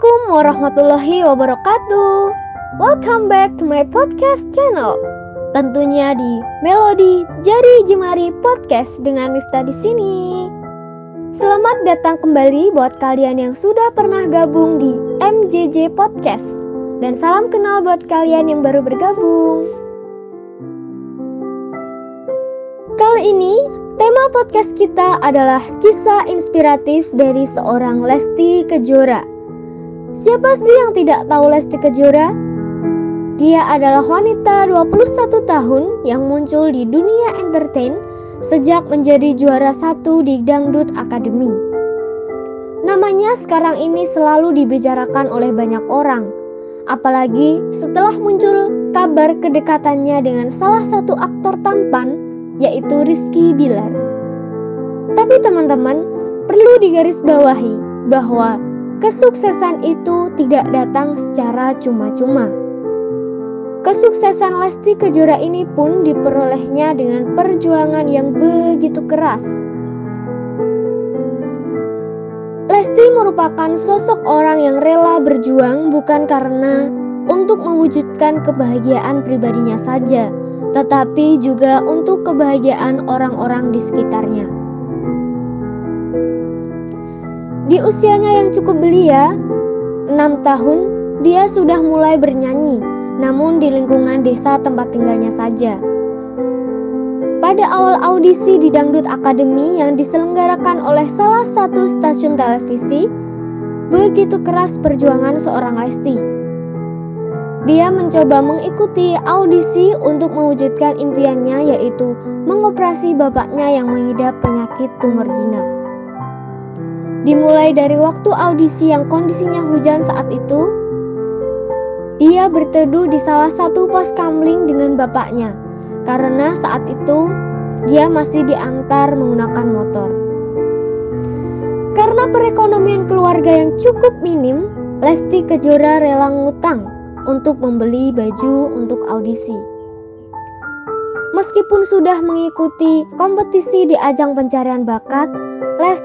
Assalamualaikum warahmatullahi wabarakatuh. Welcome back to my podcast channel. Tentunya di Melodi Jari Jemari Podcast dengan Miftah di sini. Selamat datang kembali buat kalian yang sudah pernah gabung di MJJ Podcast dan salam kenal buat kalian yang baru bergabung. Kali ini tema podcast kita adalah kisah inspiratif dari seorang Lesti Kejora. Siapa sih yang tidak tahu Lesti Kejora? Dia adalah wanita 21 tahun yang muncul di dunia entertain sejak menjadi juara satu di Dangdut Academy. Namanya sekarang ini selalu dibicarakan oleh banyak orang, apalagi setelah muncul kabar kedekatannya dengan salah satu aktor tampan yaitu Rizky Bilar. Tapi teman-teman, perlu digarisbawahi bahwa Kesuksesan itu tidak datang secara cuma-cuma. Kesuksesan Lesti Kejora ini pun diperolehnya dengan perjuangan yang begitu keras. Lesti merupakan sosok orang yang rela berjuang bukan karena untuk mewujudkan kebahagiaan pribadinya saja, tetapi juga untuk kebahagiaan orang-orang di sekitarnya. Di usianya yang cukup belia, 6 tahun, dia sudah mulai bernyanyi, namun di lingkungan desa tempat tinggalnya saja. Pada awal audisi di Dangdut Academy yang diselenggarakan oleh salah satu stasiun televisi, begitu keras perjuangan seorang Lesti. Dia mencoba mengikuti audisi untuk mewujudkan impiannya yaitu mengoperasi bapaknya yang mengidap penyakit tumor jinak. Dimulai dari waktu audisi yang kondisinya hujan saat itu, ia berteduh di salah satu pos kamling dengan bapaknya karena saat itu dia masih diantar menggunakan motor. Karena perekonomian keluarga yang cukup minim, Lesti Kejora rela ngutang untuk membeli baju untuk audisi. Meskipun sudah mengikuti kompetisi di ajang pencarian bakat,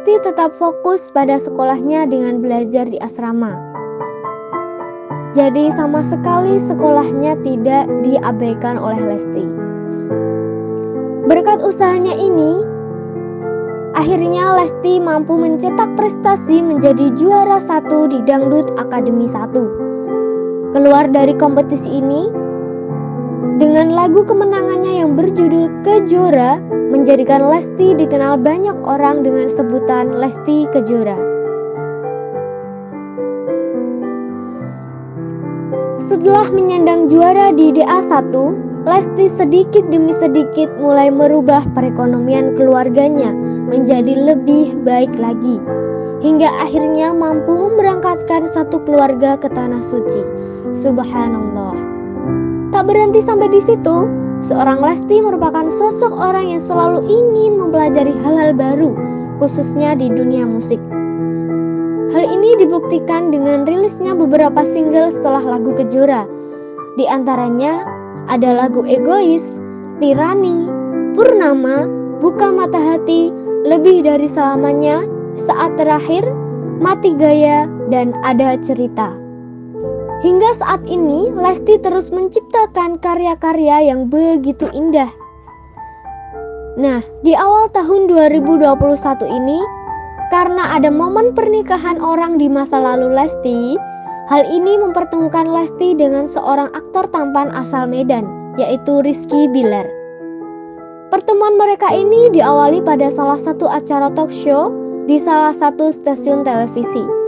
Lesti tetap fokus pada sekolahnya dengan belajar di asrama. Jadi sama sekali sekolahnya tidak diabaikan oleh Lesti. Berkat usahanya ini, akhirnya Lesti mampu mencetak prestasi menjadi juara satu di Dangdut Akademi 1. Keluar dari kompetisi ini, dengan lagu kemenangannya yang berjudul Kejora, menjadikan Lesti dikenal banyak orang dengan sebutan Lesti Kejora. Setelah menyandang juara di DA1, Lesti sedikit demi sedikit mulai merubah perekonomian keluarganya menjadi lebih baik lagi. Hingga akhirnya mampu memberangkatkan satu keluarga ke tanah suci. Subhanallah. Tak berhenti sampai di situ, Seorang Lesti merupakan sosok orang yang selalu ingin mempelajari hal-hal baru, khususnya di dunia musik. Hal ini dibuktikan dengan rilisnya beberapa single setelah lagu Kejora. Di antaranya ada lagu Egois, Tirani, Purnama, Buka Mata Hati, Lebih Dari Selamanya, Saat Terakhir, Mati Gaya, dan Ada Cerita. Hingga saat ini, Lesti terus menciptakan karya-karya yang begitu indah. Nah, di awal tahun 2021 ini, karena ada momen pernikahan orang di masa lalu Lesti, hal ini mempertemukan Lesti dengan seorang aktor tampan asal Medan, yaitu Rizky Bilar. Pertemuan mereka ini diawali pada salah satu acara talk show di salah satu stasiun televisi.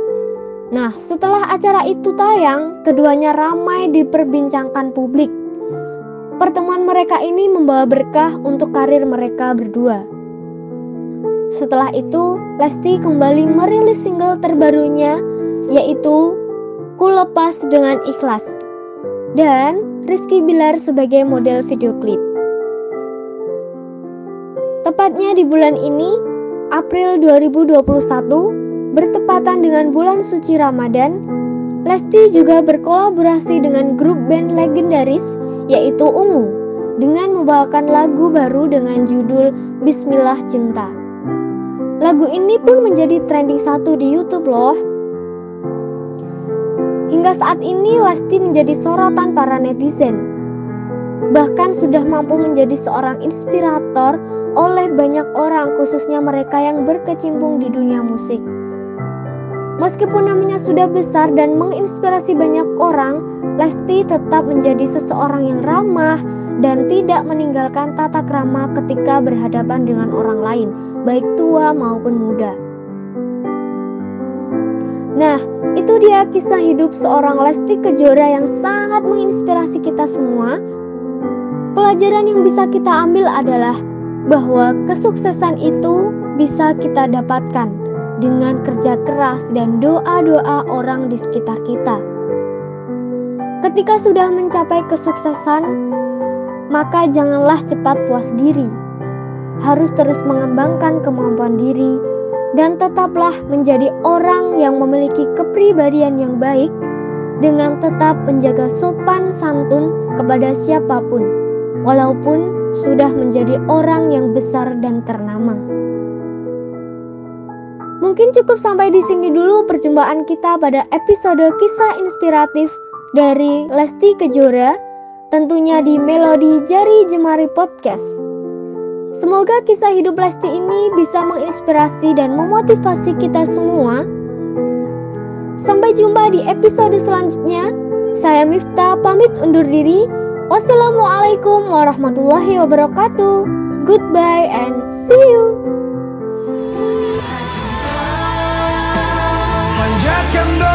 Nah, setelah acara itu tayang, keduanya ramai diperbincangkan publik. Pertemuan mereka ini membawa berkah untuk karir mereka berdua. Setelah itu, Lesti kembali merilis single terbarunya yaitu Ku Lepas Dengan Ikhlas dan Rizky Bilar sebagai model video klip. Tepatnya di bulan ini, April 2021, Bertepatan dengan bulan suci Ramadan, Lesti juga berkolaborasi dengan grup band legendaris yaitu Ungu dengan membawakan lagu baru dengan judul Bismillah Cinta. Lagu ini pun menjadi trending satu di YouTube loh. Hingga saat ini Lesti menjadi sorotan para netizen. Bahkan sudah mampu menjadi seorang inspirator oleh banyak orang khususnya mereka yang berkecimpung di dunia musik. Meskipun namanya sudah besar dan menginspirasi banyak orang, Lesti tetap menjadi seseorang yang ramah dan tidak meninggalkan tata krama ketika berhadapan dengan orang lain, baik tua maupun muda. Nah, itu dia kisah hidup seorang Lesti Kejora yang sangat menginspirasi kita semua. Pelajaran yang bisa kita ambil adalah bahwa kesuksesan itu bisa kita dapatkan dengan kerja keras dan doa-doa orang di sekitar kita. Ketika sudah mencapai kesuksesan, maka janganlah cepat puas diri. Harus terus mengembangkan kemampuan diri dan tetaplah menjadi orang yang memiliki kepribadian yang baik dengan tetap menjaga sopan santun kepada siapa pun, walaupun sudah menjadi orang yang besar dan ternama. Mungkin cukup sampai di sini dulu perjumpaan kita pada episode kisah inspiratif dari Lesti Kejora, tentunya di Melodi Jari Jemari Podcast. Semoga kisah hidup Lesti ini bisa menginspirasi dan memotivasi kita semua. Sampai jumpa di episode selanjutnya. Saya Miftah pamit undur diri. Wassalamualaikum warahmatullahi wabarakatuh. Goodbye and see you. Jack and